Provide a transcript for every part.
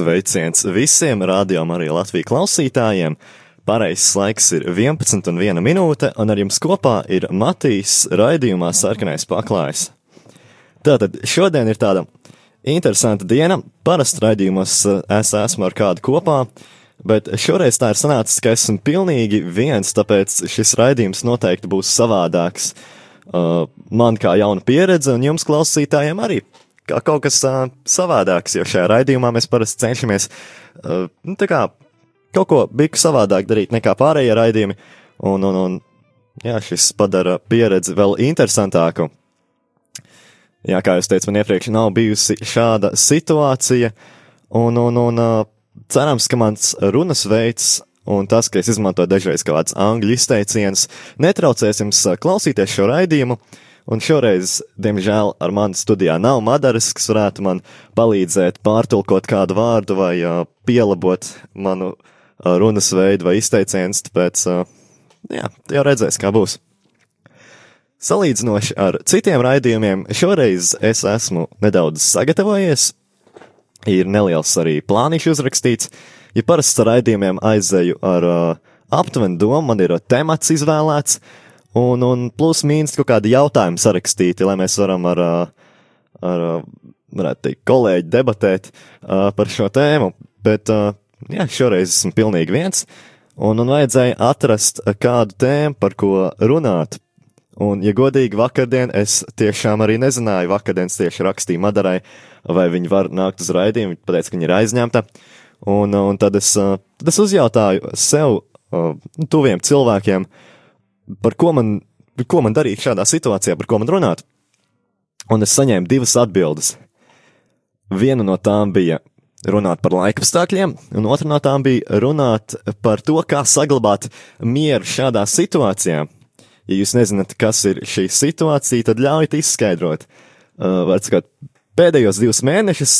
Sveiciens visiem rādījumam arī Latviju klausītājiem. Pareizais laiks ir 11 un 1 minūte, un ar jums kopā ir Matīs raidījumā Sarkanais paklājs. Tātad šodien ir tāda interesanta diena. Parasti raidījumos eh, es esmu ar kādu kopā, bet šoreiz tā ir sanācis, ka esmu pilnīgi viens, tāpēc šis raidījums noteikti būs savādāks. Uh, man kā jauna pieredze, un jums klausītājiem arī kaut kas uh, savādāks, jo šajā raidījumā mēs parasti cenšamies uh, nu, kā, kaut ko bišku savādāk darīt nekā pārējie raidījumi, un, un, un jā, šis padara pieredzi vēl interesantāku. Jā, kā jūs teicat, man iepriekš nav bijusi šāda situācija, un, un, un uh, cerams, ka mans runas veids un tas, ka es izmantoju dažreiz kāds angļu izteiciens, netraucēs jums klausīties šo raidījumu. Un šoreiz, diemžēl, ar mani studijā nav Madaras, kas varētu man palīdzēt pārtulkot kādu vārdu vai uh, pielabot manu uh, runas veidu vai izteicienus, tāpēc, uh, jā, jau redzēs, kā būs. Salīdzinoši ar citiem raidījumiem, šoreiz es esmu nedaudz sagatavojies, ir neliels arī plāniņš uzrakstīts, ja parasti ar raidījumiem aizēju ar uh, aptuveni domu, man ir temats izvēlēts, Un, un plus mīnus kaut kādi jautājumi sarakstīti, lai mēs varam ar, ar varētu teikt, kolēģi debatēt par šo tēmu. Bet, jā, šoreiz esmu pilnīgi viens, un, un vajadzēja atrast kādu tēmu, par ko runāt. Un, ja godīgi, vakardien es tiešām arī nezināju, vakardienas tieši rakstīju Madarai, vai viņi var nākt uz raidījumu, viņa pateica, ka viņa ir aizņemta. Un, un tad, es, tad es uzjautāju sev, tuviem cilvēkiem, uh, par ko man, ko man darīt šādā situācijā, par ko man runāt. Un es saņēmu divas atbildes. Viena no tām bija runāt par laika apstākļiem, un otra no tām bija runāt par to, kā saglabāt mieru šādā situācijā. Ja jūs nezināt, kas ir šī situācija, tad ļaujiet izskaidrot. Uh, sakot, pēdējos divus mēnešus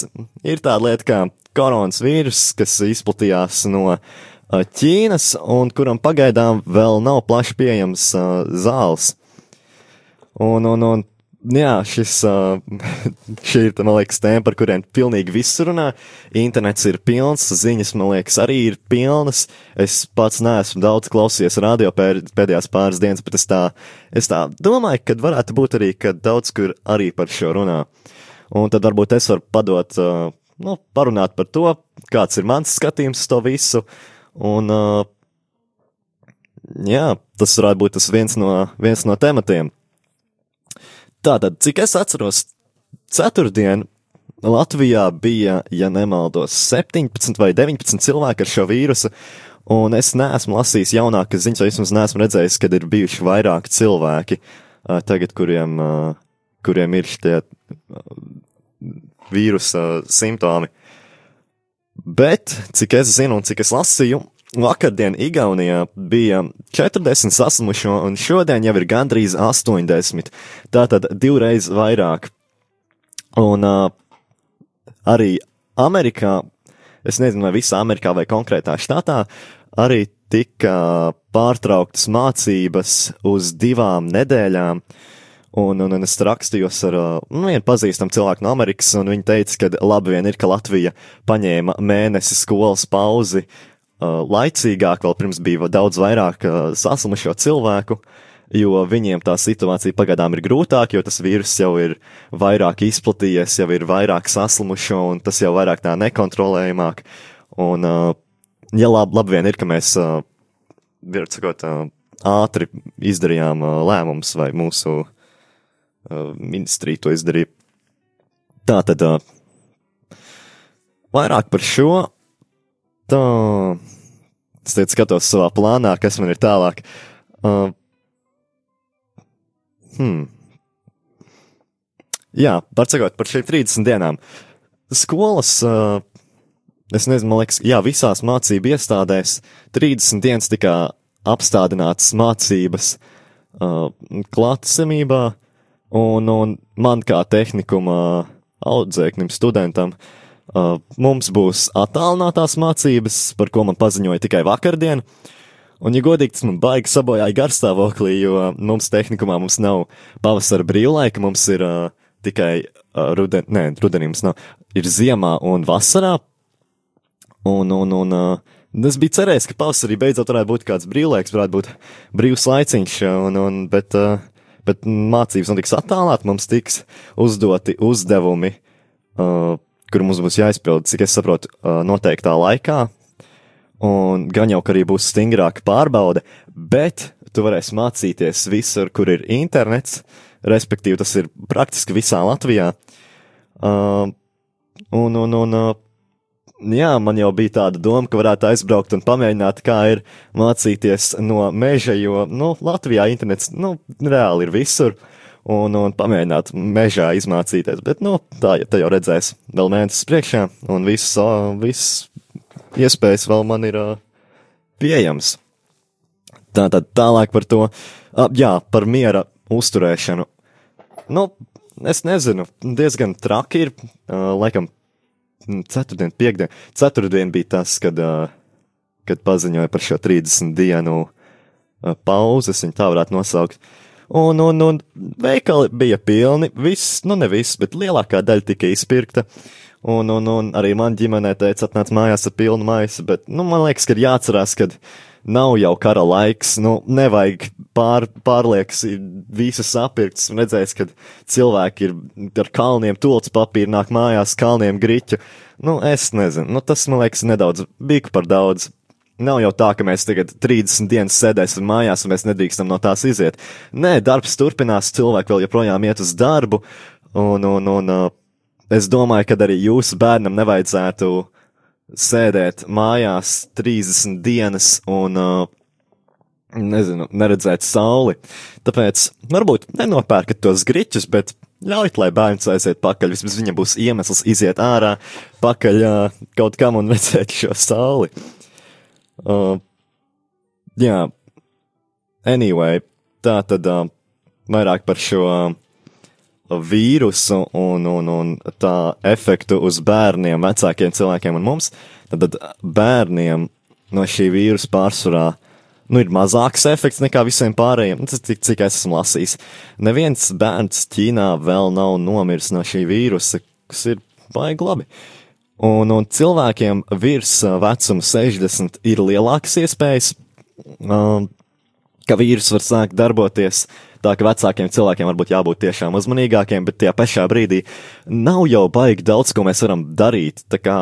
ir tāda lieta kā koronas vīrus, kas izplatījās no uh, Ķīnas un kuram pagaidām vēl nav plaši pieejams uh, zāles. Un, un, un jā, šis, uh, šī ir, man liekas, tēma, par kuriem pilnīgi viss runā. Internets ir pilns, ziņas, man liekas, arī ir pilnas. Es pats neesmu daudz klausījies radio pēdējās pāris dienas, bet es tā, es tā domāju, ka varētu būt arī, ka daudz kur arī par šo runā. Un tad varbūt es varu padot, uh, nu, parunāt par to, kāds ir mans skatījums uz to visu. Un, uh, jā, tas varētu būt tas viens no, viens no tematiem. Tātad, cik es atceros, ceturtdien Latvijā bija, ja nemaldos, 17 vai 19 cilvēki ar šo vīrusu, un es neesmu lasījis jaunākas ziņas, vai vismaz neesmu redzējis, kad ir bijuši vairāki cilvēki uh, tagad, kuriem, uh, kuriem ir šie vīrusa simptomi. Bet, cik es zinu un cik es lasīju, vakardien Igaunijā bija 40 saslimušo, un šodien jau ir gandrīz 80. Tātad divreiz vairāk. Un uh, arī Amerikā, es nezinu, vai visā Amerikā vai konkrētā štatā, arī tika pārtrauktas mācības uz divām nedēļām. Uh, Un, un, un es rakstījos ar nu, vienu pazīstamu cilvēku no Amerikas, un viņi teica, ka labi vien ir, ka Latvija paņēma mēnesi skolas pauzi uh, laicīgāk, vēl pirms bija daudz vairāk uh, saslimušo cilvēku, jo viņiem tā situācija pagaidām ir grūtāk, jo tas vīrus jau ir vairāk izplatījies, jau ir vairāk saslimušo, un tas jau vairāk tā nekontrolējamāk. Un, uh, ja labi, labi vien ir, ka mēs, uh, sakot, uh, ātri izdarījām uh, lēmumus vai mūsu uh, Uh, ministrija to izdarīja. Tā tad uh, vairāk par šo. Tā. Es teicu, skatos savā plānā, kas man ir tālāk. Uh, hmm. Jā, pārcakot par šīm 30 dienām. Skolas, uh, es nezinu, man liekas, jā, visās mācību iestādēs 30 dienas tika apstādinātas mācības uh, klātesamībā. Un, un man kā tehnikuma audzēknim, studentam, uh, mums būs attālinātās mācības, par ko man paziņoja tikai vakardien. Un, ja godīgi, tas man baigi sabojāja garstāvoklī, jo mums tehnikumā mums nav pavasara brīvlaika, mums ir uh, tikai uh, ruden, nē, rudenī mums nav, ir ziemā un vasarā. Un, un, un uh, es biju cerējis, ka pavasarī beidzot varētu būt kāds brīvlaiks, varētu būt brīvs laiciņš, un, un, bet, uh, bet mācības notiks attālāt, mums tiks uzdoti uzdevumi, uh, kur mums būs jāizpild, cik es saprotu, uh, noteiktā laikā, un gan jau, ka arī būs stingrāka pārbaude, bet tu varēsi mācīties visur, kur ir internets, respektīvi tas ir praktiski visā Latvijā. Uh, un, un, un, uh, jā, man jau bija tāda doma, ka varētu aizbraukt un pamēģināt, kā ir mācīties no meža, jo, nu, Latvijā internets, nu, reāli ir visur, un, un pamēģināt mežā izmācīties, bet, nu, tā, tā jau redzēs vēl mēnesis priekšā, un viss, uh, viss iespējas vēl man ir uh, pieejams. Tātad tālāk par to, uh, jā, par miera uzturēšanu. Nu, es nezinu, diezgan traki ir, uh, laikam, ceturtdien, piekdien. Ceturtdien bija tas, kad, kad paziņoja par šo 30 dienu pauzes, viņa tā varētu nosaukt. Un, un, un veikali bija pilni, viss, nu ne viss, bet lielākā daļa tika izpirkta. Un, un, un arī man ģimenē teica, atnāc mājās ar pilnu maisu, bet, nu, man liekas, ka ir jāatcerās, ka nav jau kara laiks, nu, nevajag pār, pārliekas visu sapirkts un redzēs, ka cilvēki ir ar kalniem tults papīru, nāk mājās kalniem griķu. Nu, es nezinu, nu, tas, man liekas, nedaudz biku par daudz. Nav jau tā, ka mēs tagad 30 dienas sēdēsim mājās un mēs nedrīkstam no tās iziet. Nē, darbs turpinās, cilvēki vēl joprojām iet uz darbu, un, un, un Es domāju, ka arī jūsu bērnam nevajadzētu sēdēt mājās 30 dienas un, uh, nezinu, neredzēt sauli. Tāpēc varbūt nenopērkat tos griķus, bet ļaujiet, lai bērns aiziet pakaļ. Vismaz viņam būs iemesls iziet ārā pakaļ uh, kaut kam un redzēt šo sauli. Uh, jā, anyway, tā tad uh, vairāk par šo. Uh, vīrusu un, un, un tā efektu uz bērniem, vecākiem cilvēkiem un mums, tad bērniem no šī vīrusa pārsvarā nu, ir mazāks efekts nekā visiem pārējiem. Nu, cik, cik es esmu lasījis. Neviens bērns Ķīnā vēl nav nomiris no šī vīrusa, kas ir baigi labi. Un, un cilvēkiem virs vecuma 60 ir lielākas iespējas, um, ka vīrus var sākt darboties uh, Tā ka vecākiem cilvēkiem varbūt jābūt tiešām uzmanīgākiem, bet tajā pašā brīdī nav jau baigi daudz, ko mēs varam darīt. Tā kā,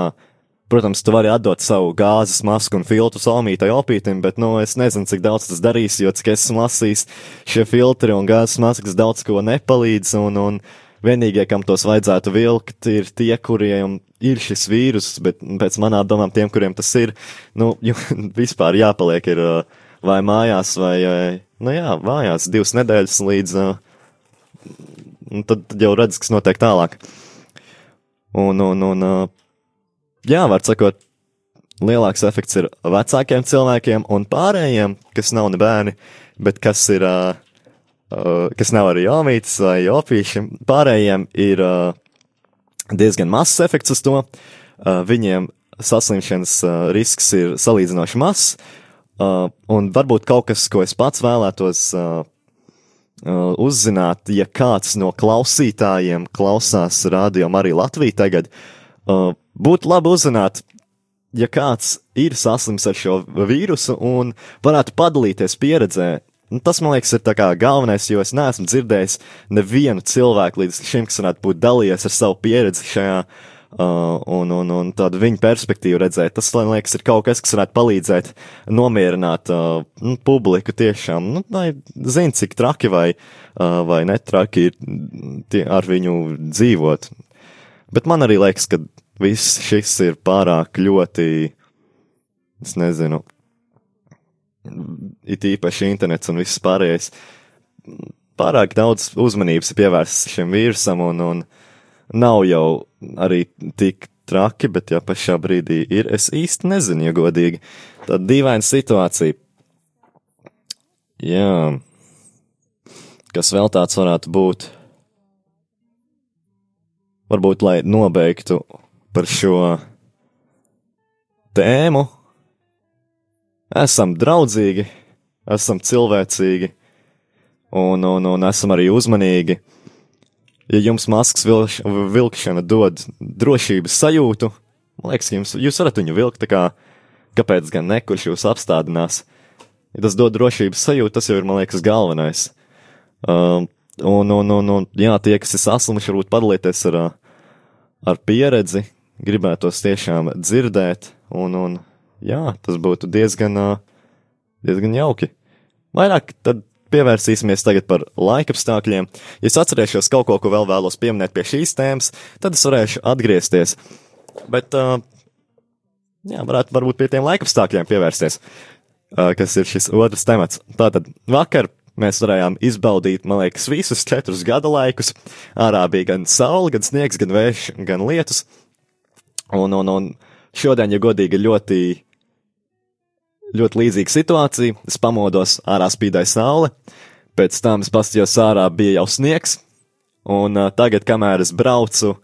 protams, tu vari atdot savu gāzes masku un filtru salmītai opītim, bet, nu, es nezinu, cik daudz tas darīs, jo, cik esmu lasījis, šie filtri un gāzes maskas daudz ko nepalīdz, un, un vienīgie, kam tos vajadzētu vilkt, ir tie, kuriem ir šis vīrus, bet pēc manām domām tiem, kuriem tas ir, nu, vispār jāpaliek ir vai mājās, vai nu jā, vājās divas nedēļas līdz, uh, tad, tad jau redz, kas notiek tālāk. Un, un, un uh, jā, var sakot, lielāks efekts ir vecākiem cilvēkiem un pārējiem, kas nav ne bērni, bet kas ir, uh, uh, kas nav arī jāmītas vai opīši, pārējiem ir uh, diezgan mazs efekts uz to. Uh, viņiem saslimšanas risks ir salīdzinoši mazs, Uh, un varbūt kaut kas, ko es pats vēlētos uh, uh, uzzināt, ja kāds no klausītājiem klausās radio arī Latviju tagad, uh, būtu labi uzzināt, ja kāds ir saslims ar šo vīrusu un varētu padalīties pieredzē. Nu, tas, man liekas, ir galvenais, jo es neesmu dzirdējis nevienu cilvēku līdz šim, kas varētu būt dalījies ar savu pieredzi šajā uh, Uh, un, un, un tādu viņa perspektīvu redzēt. Tas, man liekas, ir kaut kas, kas varētu palīdzēt nomierināt uh, nu, publiku tiešām, nu, lai zina, cik traki vai, uh, vai netraki ir tie, ar viņu dzīvot. Bet man arī liekas, ka viss šis ir pārāk ļoti, es nezinu, it īpaši internets un viss pārējais, pārāk daudz uzmanības ir pievērsts šim vīrusam un, un nav jau arī tik traki, bet ja pašā brīdī ir, es īsti nezinu, ja godīgi. Tā dīvaina situācija. Jā. Kas vēl tāds varētu būt? Varbūt, lai nobeigtu par šo tēmu, esam draudzīgi, esam cilvēcīgi un, un, un esam arī uzmanīgi ja jums maskas vilš, vilkšana dod drošības sajūtu, Man liekas, jums, jūs varat viņu vilkt, tā kā, kāpēc gan ne, kurš jūs apstādinās. Ja tas dod drošības sajūtu, tas jau ir, man liekas, galvenais. Um, un, un, un, un, jā, tie, kas ir saslimuši, varbūt padalīties ar, ar pieredzi, gribētos tiešām dzirdēt, un, un jā, tas būtu diezgan, diezgan jauki. Vairāk tad pievērsīsimies tagad par laikapstākļiem. Ja es atcerēšos kaut ko, ko vēl vēlos pieminēt pie šīs tēmas, tad es varēšu atgriezties. Bet, uh, jā, varētu varbūt pie tiem laikapstākļiem pievērsties, uh, kas ir šis otrs temats. Tātad vakar mēs varējām izbaudīt, man liekas, visus četrus gada laikus. Ārā bija gan saule, gan sniegs, gan vējš, gan lietus. Un, un, un šodien, ja godīgi, ļoti ļoti līdzīga situācija. Es pamodos, ārā spīdēja saule, pēc tam es paskatījos ārā, bija jau sniegs, un uh, tagad, kamēr es braucu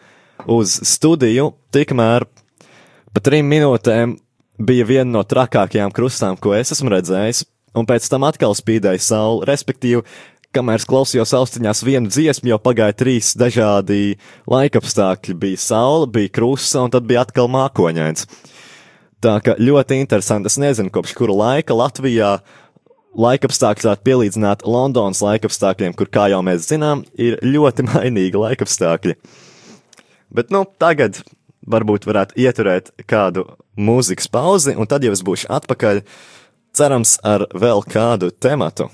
uz studiju, tikmēr pa trim minūtēm bija viena no trakākajām krustām, ko es esmu redzējis, un pēc tam atkal spīdēja saule, respektīvi, kamēr es klausījos austiņās vienu dziesmu, jau pagāja trīs dažādi laikapstākļi. Bija saule, bija krusta, un tad bija atkal mākoņains. Tā kā ļoti interesanti. Es nezinu, kopš kura laika Latvijā laikapstākļi varētu pielīdzināt Londonas laikapstākļiem, kur, kā jau mēs zinām, ir ļoti mainīgi laikapstākļi. Bet, nu, tagad varbūt varētu ieturēt kādu mūzikas pauzi, un tad jau es būšu atpakaļ, cerams, ar vēl kādu tematu.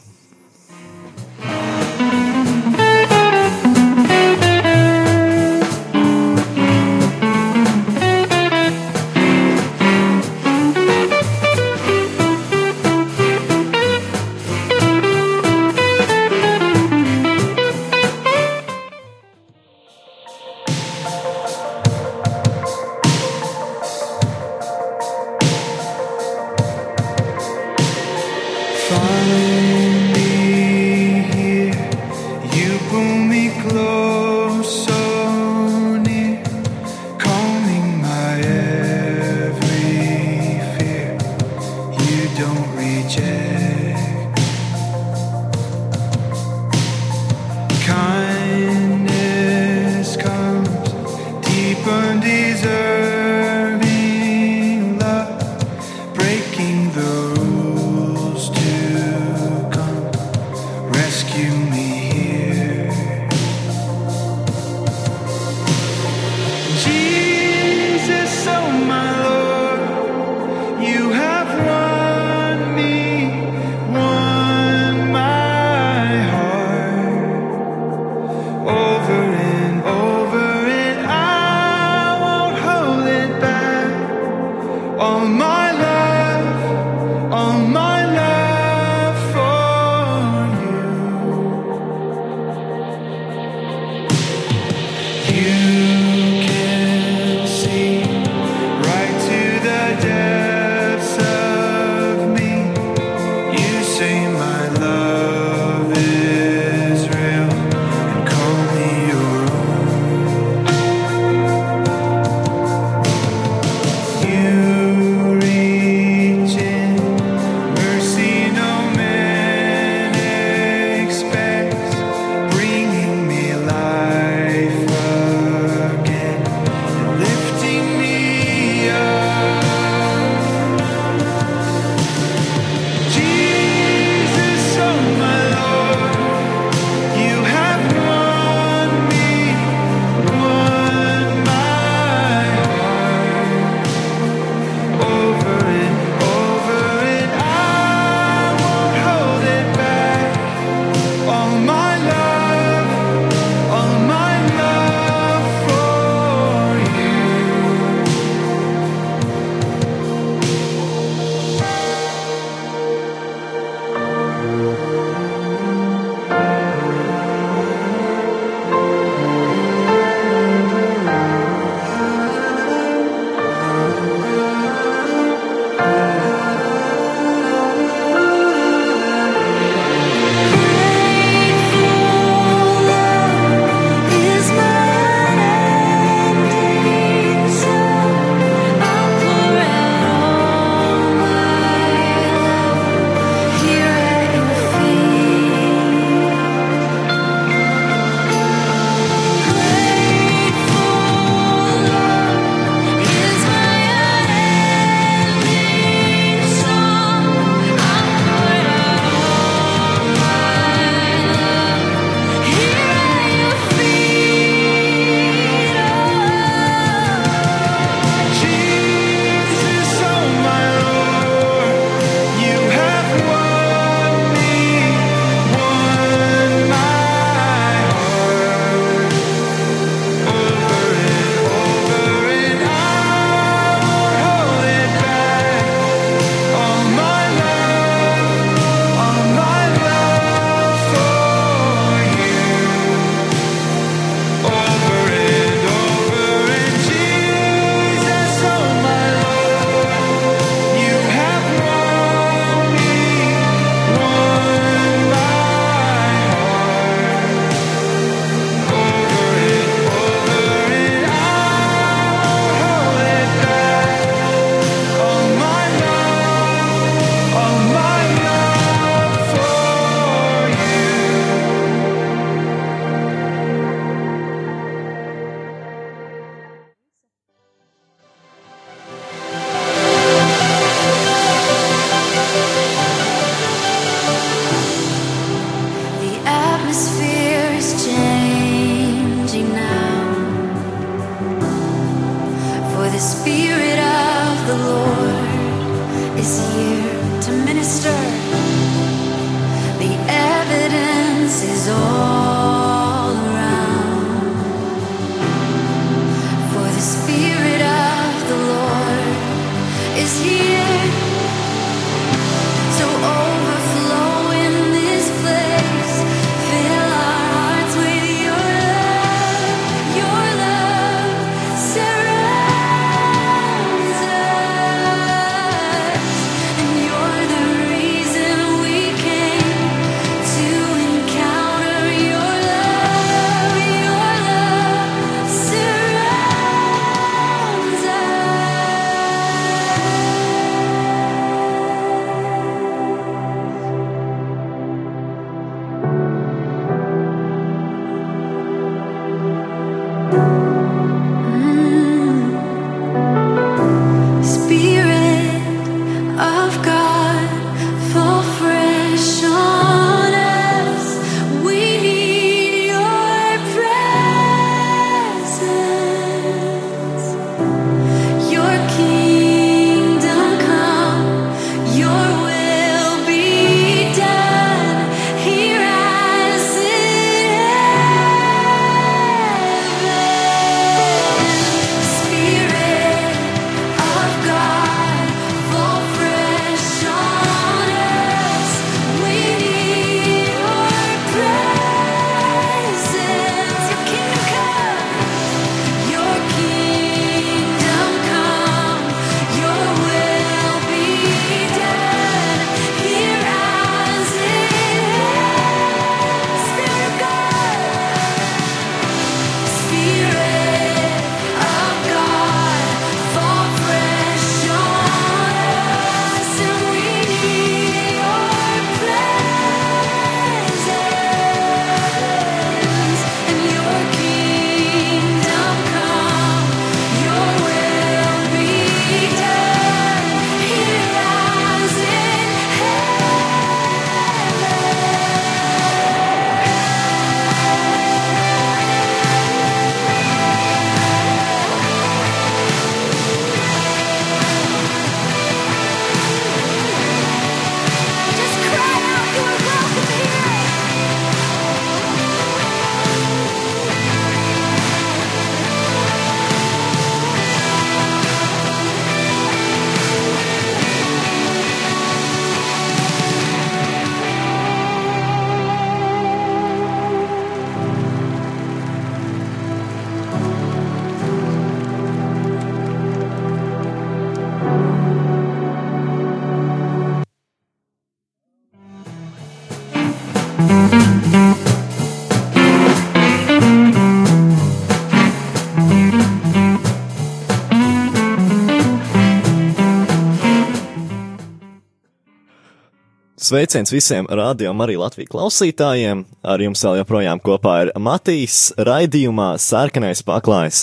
Sveiciens visiem radio arī Latvijas klausītājiem. Ar jums vēl joprojām kopā ir Matīs raidījumā Sārkanais paklājs.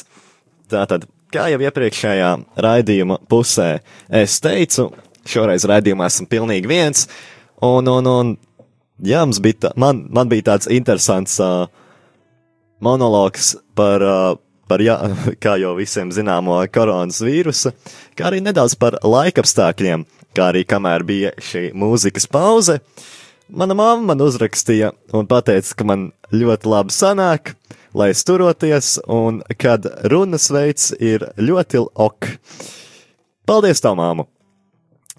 Tātad, kā jau iepriekšējā raidījuma pusē es teicu, šoreiz raidījumā esmu pilnīgi viens, un, un, un jā, mums bija, tā, man, man bija tāds interesants uh, monologs par, uh, par jā, kā jau visiem zināmo koronas vīrusu, kā arī nedaudz par laikapstākļiem kā arī kamēr bija šī mūzikas pauze, mana mamma man uzrakstīja un teica, ka man ļoti labi sanāk, lai es turoties, un kad runas veids ir ļoti ok. Paldies, tā māmu!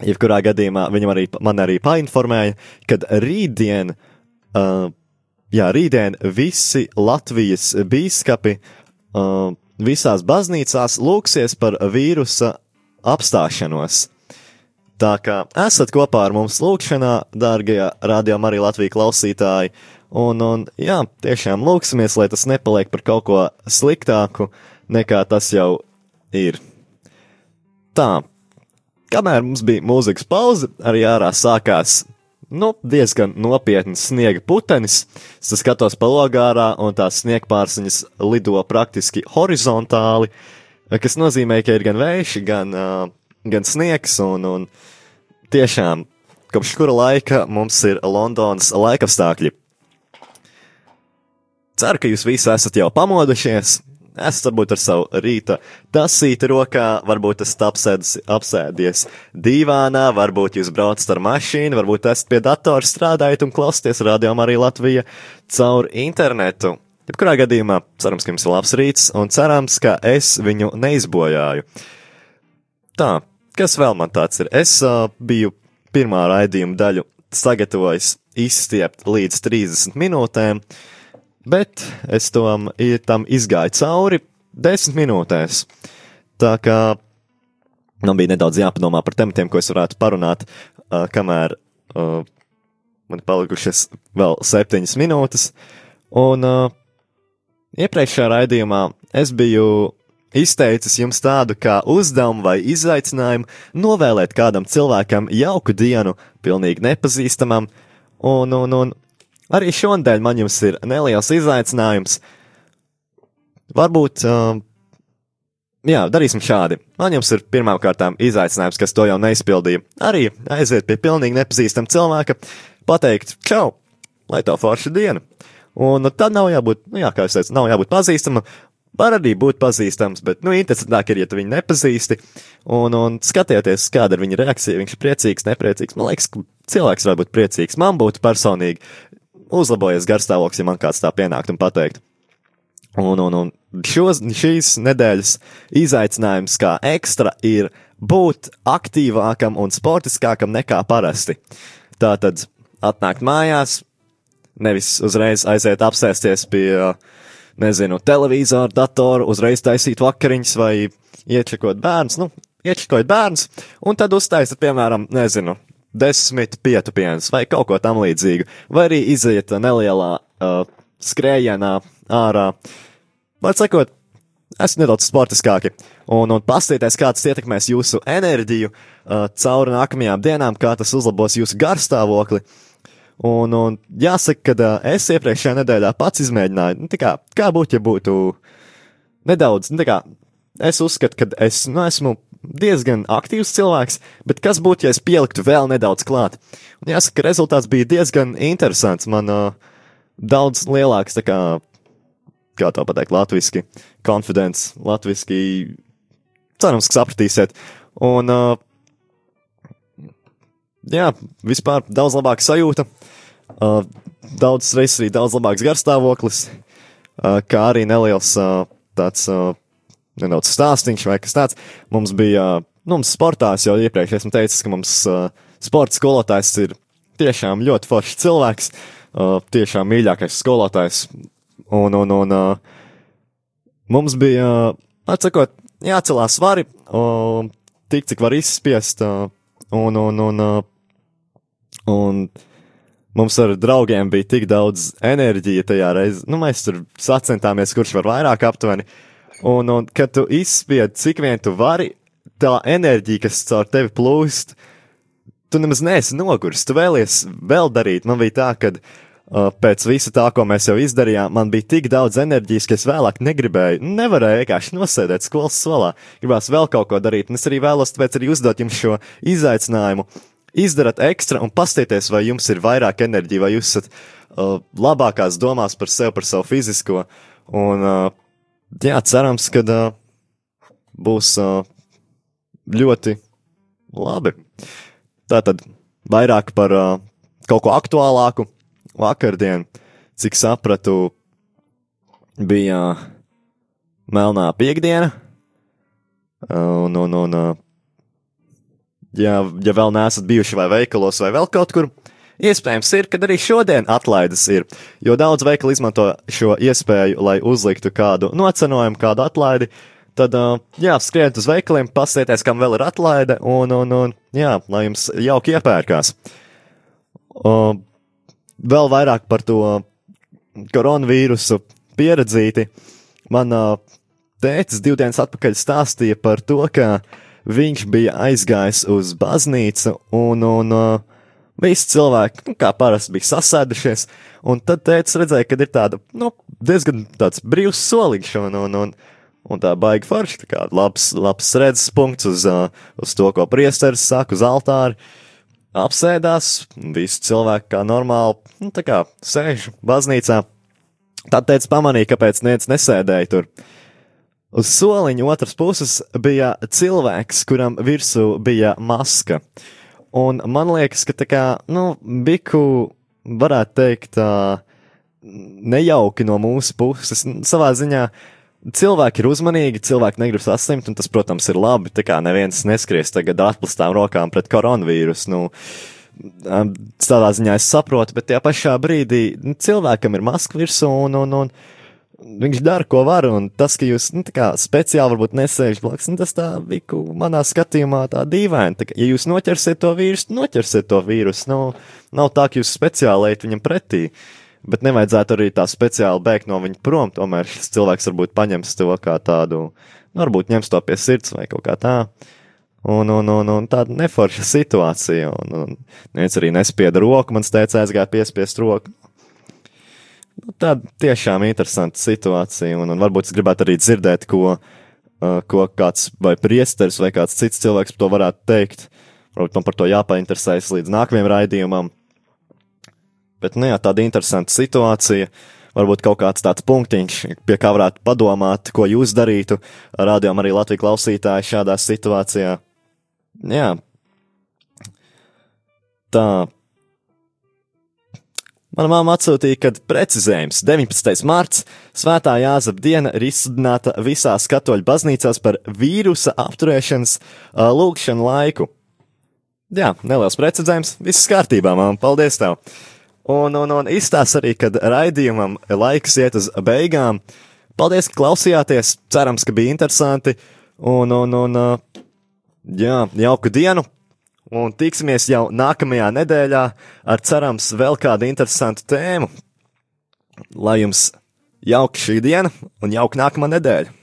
Jebkurā gadījumā viņam arī, man arī painformēja, ka rītdien, uh, jā, rītdien visi Latvijas bīskapi uh, visās baznīcās lūksies par vīrusa apstāšanos. Tā kā esat kopā ar mums lūkšanā, dārgie radio arī Latvijas klausītāji, un, un jā, tiešām lūksimies, lai tas nepaliek par kaut ko sliktāku, nekā tas jau ir. Tā, kamēr mums bija mūzikas pauze, arī ārā sākās nu, diezgan nopietns sniega putenis. Es skatos pa logārā, un tās sniegpārsiņas lido praktiski horizontāli, kas nozīmē, ka ir gan vējš, gan, uh, gan sniegs, un, un tiešām kopš kura laika mums ir Londonas laikapstākļi. Ceru, ka jūs visi esat jau pamodušies. Esat varbūt ar savu rīta tasīti rokā, varbūt esat apsēdis, apsēdies divānā, varbūt jūs braucat ar mašīnu, varbūt esat pie datora strādājat un klausāties radio arī Latvija caur internetu. Jebkurā gadījumā cerams, ka jums ir labs rīts un cerams, ka es viņu neizbojāju. Tā, Kas vēl man tāds ir? Es uh, biju pirmā raidījuma daļu sagatavojis izstiept līdz 30 minūtēm, bet es tom, tam izgāju cauri 10 minūtēs. Tā kā man bija nedaudz jāpadomā par tematiem, ko es varētu parunāt, uh, kamēr uh, man palikušas vēl 7 minūtes. Un uh, iepriekšējā raidījumā es biju izteicis jums tādu kā uzdevumu vai izaicinājumu novēlēt kādam cilvēkam jauku dienu, pilnīgi nepazīstamam, un, un, un arī šonadēļ man jums ir neliels izaicinājums. Varbūt, uh, jā, darīsim šādi. Man jums ir pirmām kārtām izaicinājums, kas to jau neizpildīja. Arī aiziet pie pilnīgi nepazīstama cilvēka, pateikt, čau, lai tā forša diena. Un tad nav jābūt, nu jā, kā es teicu, nav jābūt pazīstamam, Var arī būt pazīstams, bet, nu, interesantāk ir, ja tu viņu nepazīsti, un, un skatieties, kāda ir viņa reakcija, viņš ir priecīgs, nepriecīgs. Man liekas, ka cilvēks var būt priecīgs. Man būtu personīgi uzlabojies garstāvoklis, ja man kāds tā pienākt un pateikt. Un, un, un šos, šīs nedēļas izaicinājums kā ekstra ir būt aktīvākam un sportiskākam nekā parasti. Tātad atnākt mājās, nevis uzreiz aiziet apsēsties pie uh, nezinu, televizoru, datoru, uzreiz taisīt vakariņas vai iečekot bērns, nu, iečekot bērns, un tad uztaisīt, piemēram, nezinu, desmit pietupienus vai kaut ko tam līdzīgu, vai arī iziet nelielā uh, skrējienā ārā. Var sakot, esmu nedaudz sportiskāki, un, un paskatieties, kā tas ietekmēs jūsu enerģiju uh, cauri nākamajām dienām, kā tas uzlabos jūsu garstāvokli. Uh, Un, un jāsaka, ka es iepriekšējā nedēļā pats izmēģināju, nu, kā, kā būtu, ja būtu nedaudz, nu, kā, es uzskatu, ka es nu, esmu diezgan aktīvs cilvēks, bet kas būtu, ja es pieliktu vēl nedaudz klāt? Un jāsaka, ka rezultāts bija diezgan interesants. Man uh, daudz lielāks, kā, kā to pateikt, latviski, confidence, latviski, cerams, ka sapratīsiet. Un, uh, jā, vispār daudz labāka sajūta. Uh, daudz reizes arī daudz labāks garstāvoklis, uh, kā arī neliels uh, tāds uh, nedaudz stāstīņš vai kas tāds. Mums bija, uh, nu, mums sportā, es jau iepriekš esmu teicis, ka mums uh, sporta skolotājs ir tiešām ļoti foršs cilvēks, uh, tiešām mīļākais skolotājs. Un, un, un uh, mums bija, uh, atsakot, jācelās svari, uh, tik cik var izspiest, uh, un, un, un, uh, un mums ar draugiem bija tik daudz enerģija tajā reizē. Nu, mēs tur sacentāmies, kurš var vairāk aptuveni. Un, un kad tu izspied, cik vien tu vari, tā enerģija, kas caur tevi plūst, tu nemaz neesi noguris, tu vēlies vēl darīt. Man bija tā, ka uh, pēc visa tā, ko mēs jau izdarījām, man bija tik daudz enerģijas, ka es vēlāk negribēju, nevarēju vienkārši nosēdēt skolas solā. Gribās vēl kaut ko darīt, un es arī vēlos tāpēc arī uzdot jums šo izaicinājumu. Izdarat ekstra un pastieties, vai jums ir vairāk enerģija, vai jūs esat uh, labākās domās par sevi, par savu fizisko. Un, uh, jā, cerams, ka uh, būs uh, ļoti labi. Tātad vairāk par uh, kaut ko aktuālāku. Vakardien, cik sapratu, bija uh, melnā piekdiena. Un, un, un uh, ja, ja vēl neesat bijuši vai veikalos vai vēl kaut kur, iespējams ir, kad arī šodien atlaides ir. Jo daudz veikalu izmanto šo iespēju, lai uzliktu kādu nocenojumu, kādu atlaidi. Tad, jā, skrieniet uz veikaliem, pasieties, kam vēl ir atlaide, un, un, un jā, lai jums jauki iepērkās. Vēl vairāk par to koronavīrusu pieredzīti. Man tēcis divdienas atpakaļ stāstīja par to, ka viņš bija aizgājis uz baznīcu, un, un uh, visi cilvēki, nu, kā parasti, bija sasēdušies, un tad tēcis redzēja, ka ir tāda, nu, diezgan brīvs soliņš, un, un, un tā baigi forši, tā kā labs, labs redzes punkts uz, uz to, ko priesteris saka uz altāri. Apsēdās, visi cilvēki kā normāli, nu, tā kā sēž baznīcā. Tad teica, pamanīja, kāpēc niec nesēdēja tur. Uz soliņa otras puses bija cilvēks, kuram virsū bija maska. Un man liekas, ka tā kā, nu, biku varētu teikt, tā nejauki no mūsu puses. Savā ziņā cilvēki ir uzmanīgi, cilvēki negrib saslimt, un tas, protams, ir labi. Tā kā neviens neskries tagad atplastām rokām pret koronavīrusu. Nu, tādā ziņā es saprotu, bet tajā pašā brīdī nu, cilvēkam ir maska virsū, un, un, un viņš dara, ko var, un tas, ka jūs nu, kā, speciāli varbūt nesēžat blakus, nu, tas tā bija manā skatījumā tā dīvaini. Tā, ja jūs noķersiet to vīrusu, noķersiet to vīrusu. Nu, nav tā, ka jūs speciāli ejat viņam pretī. Bet nevajadzētu arī tā speciāli bēgt no viņa prom. Tomēr šis cilvēks varbūt paņems to kā tādu, nu, varbūt ņems to pie sirds vai kaut kā tā. Un, un, un, un tāda neforša situācija. Un, un neviens arī nespieda roku, man teica, aizgāja piespiest roku. Nu, tāda tiešām interesanta situācija, un, un varbūt es gribētu arī dzirdēt, ko, uh, ko kāds vai priesteris vai kāds cits cilvēks par to varētu teikt. Varbūt man par to jāpainteresējas līdz nākamajam raidījumam. Bet, nu jā, tāda interesanta situācija. Varbūt kaut kāds tāds punktiņš, pie kā varētu padomāt, ko jūs darītu, rādījām arī Latvijas klausītāji šādā situācijā. Jā. Tā. Mana māma atsūtīja, ka precizējums 19. mārts, Svētā Jāzep diena, ir izsludināta visās katoļu baznīcās par vīrusa apturēšanas uh, lūgšanu laiku. Jā, neliels precizējums, viss kārtībā, māma, paldies tev! Un, un, un izstāsta arī, kad raidījumam laiks iet uz beigām. Paldies, ka klausījāties. Cerams, ka bija interesanti. Un, un, un jā, jauku dienu. Un tiksimies jau nākamajā nedēļā ar cerams vēl kādu interesantu tēmu. Lai jums jauka šī diena un jauka nākamā nedēļa.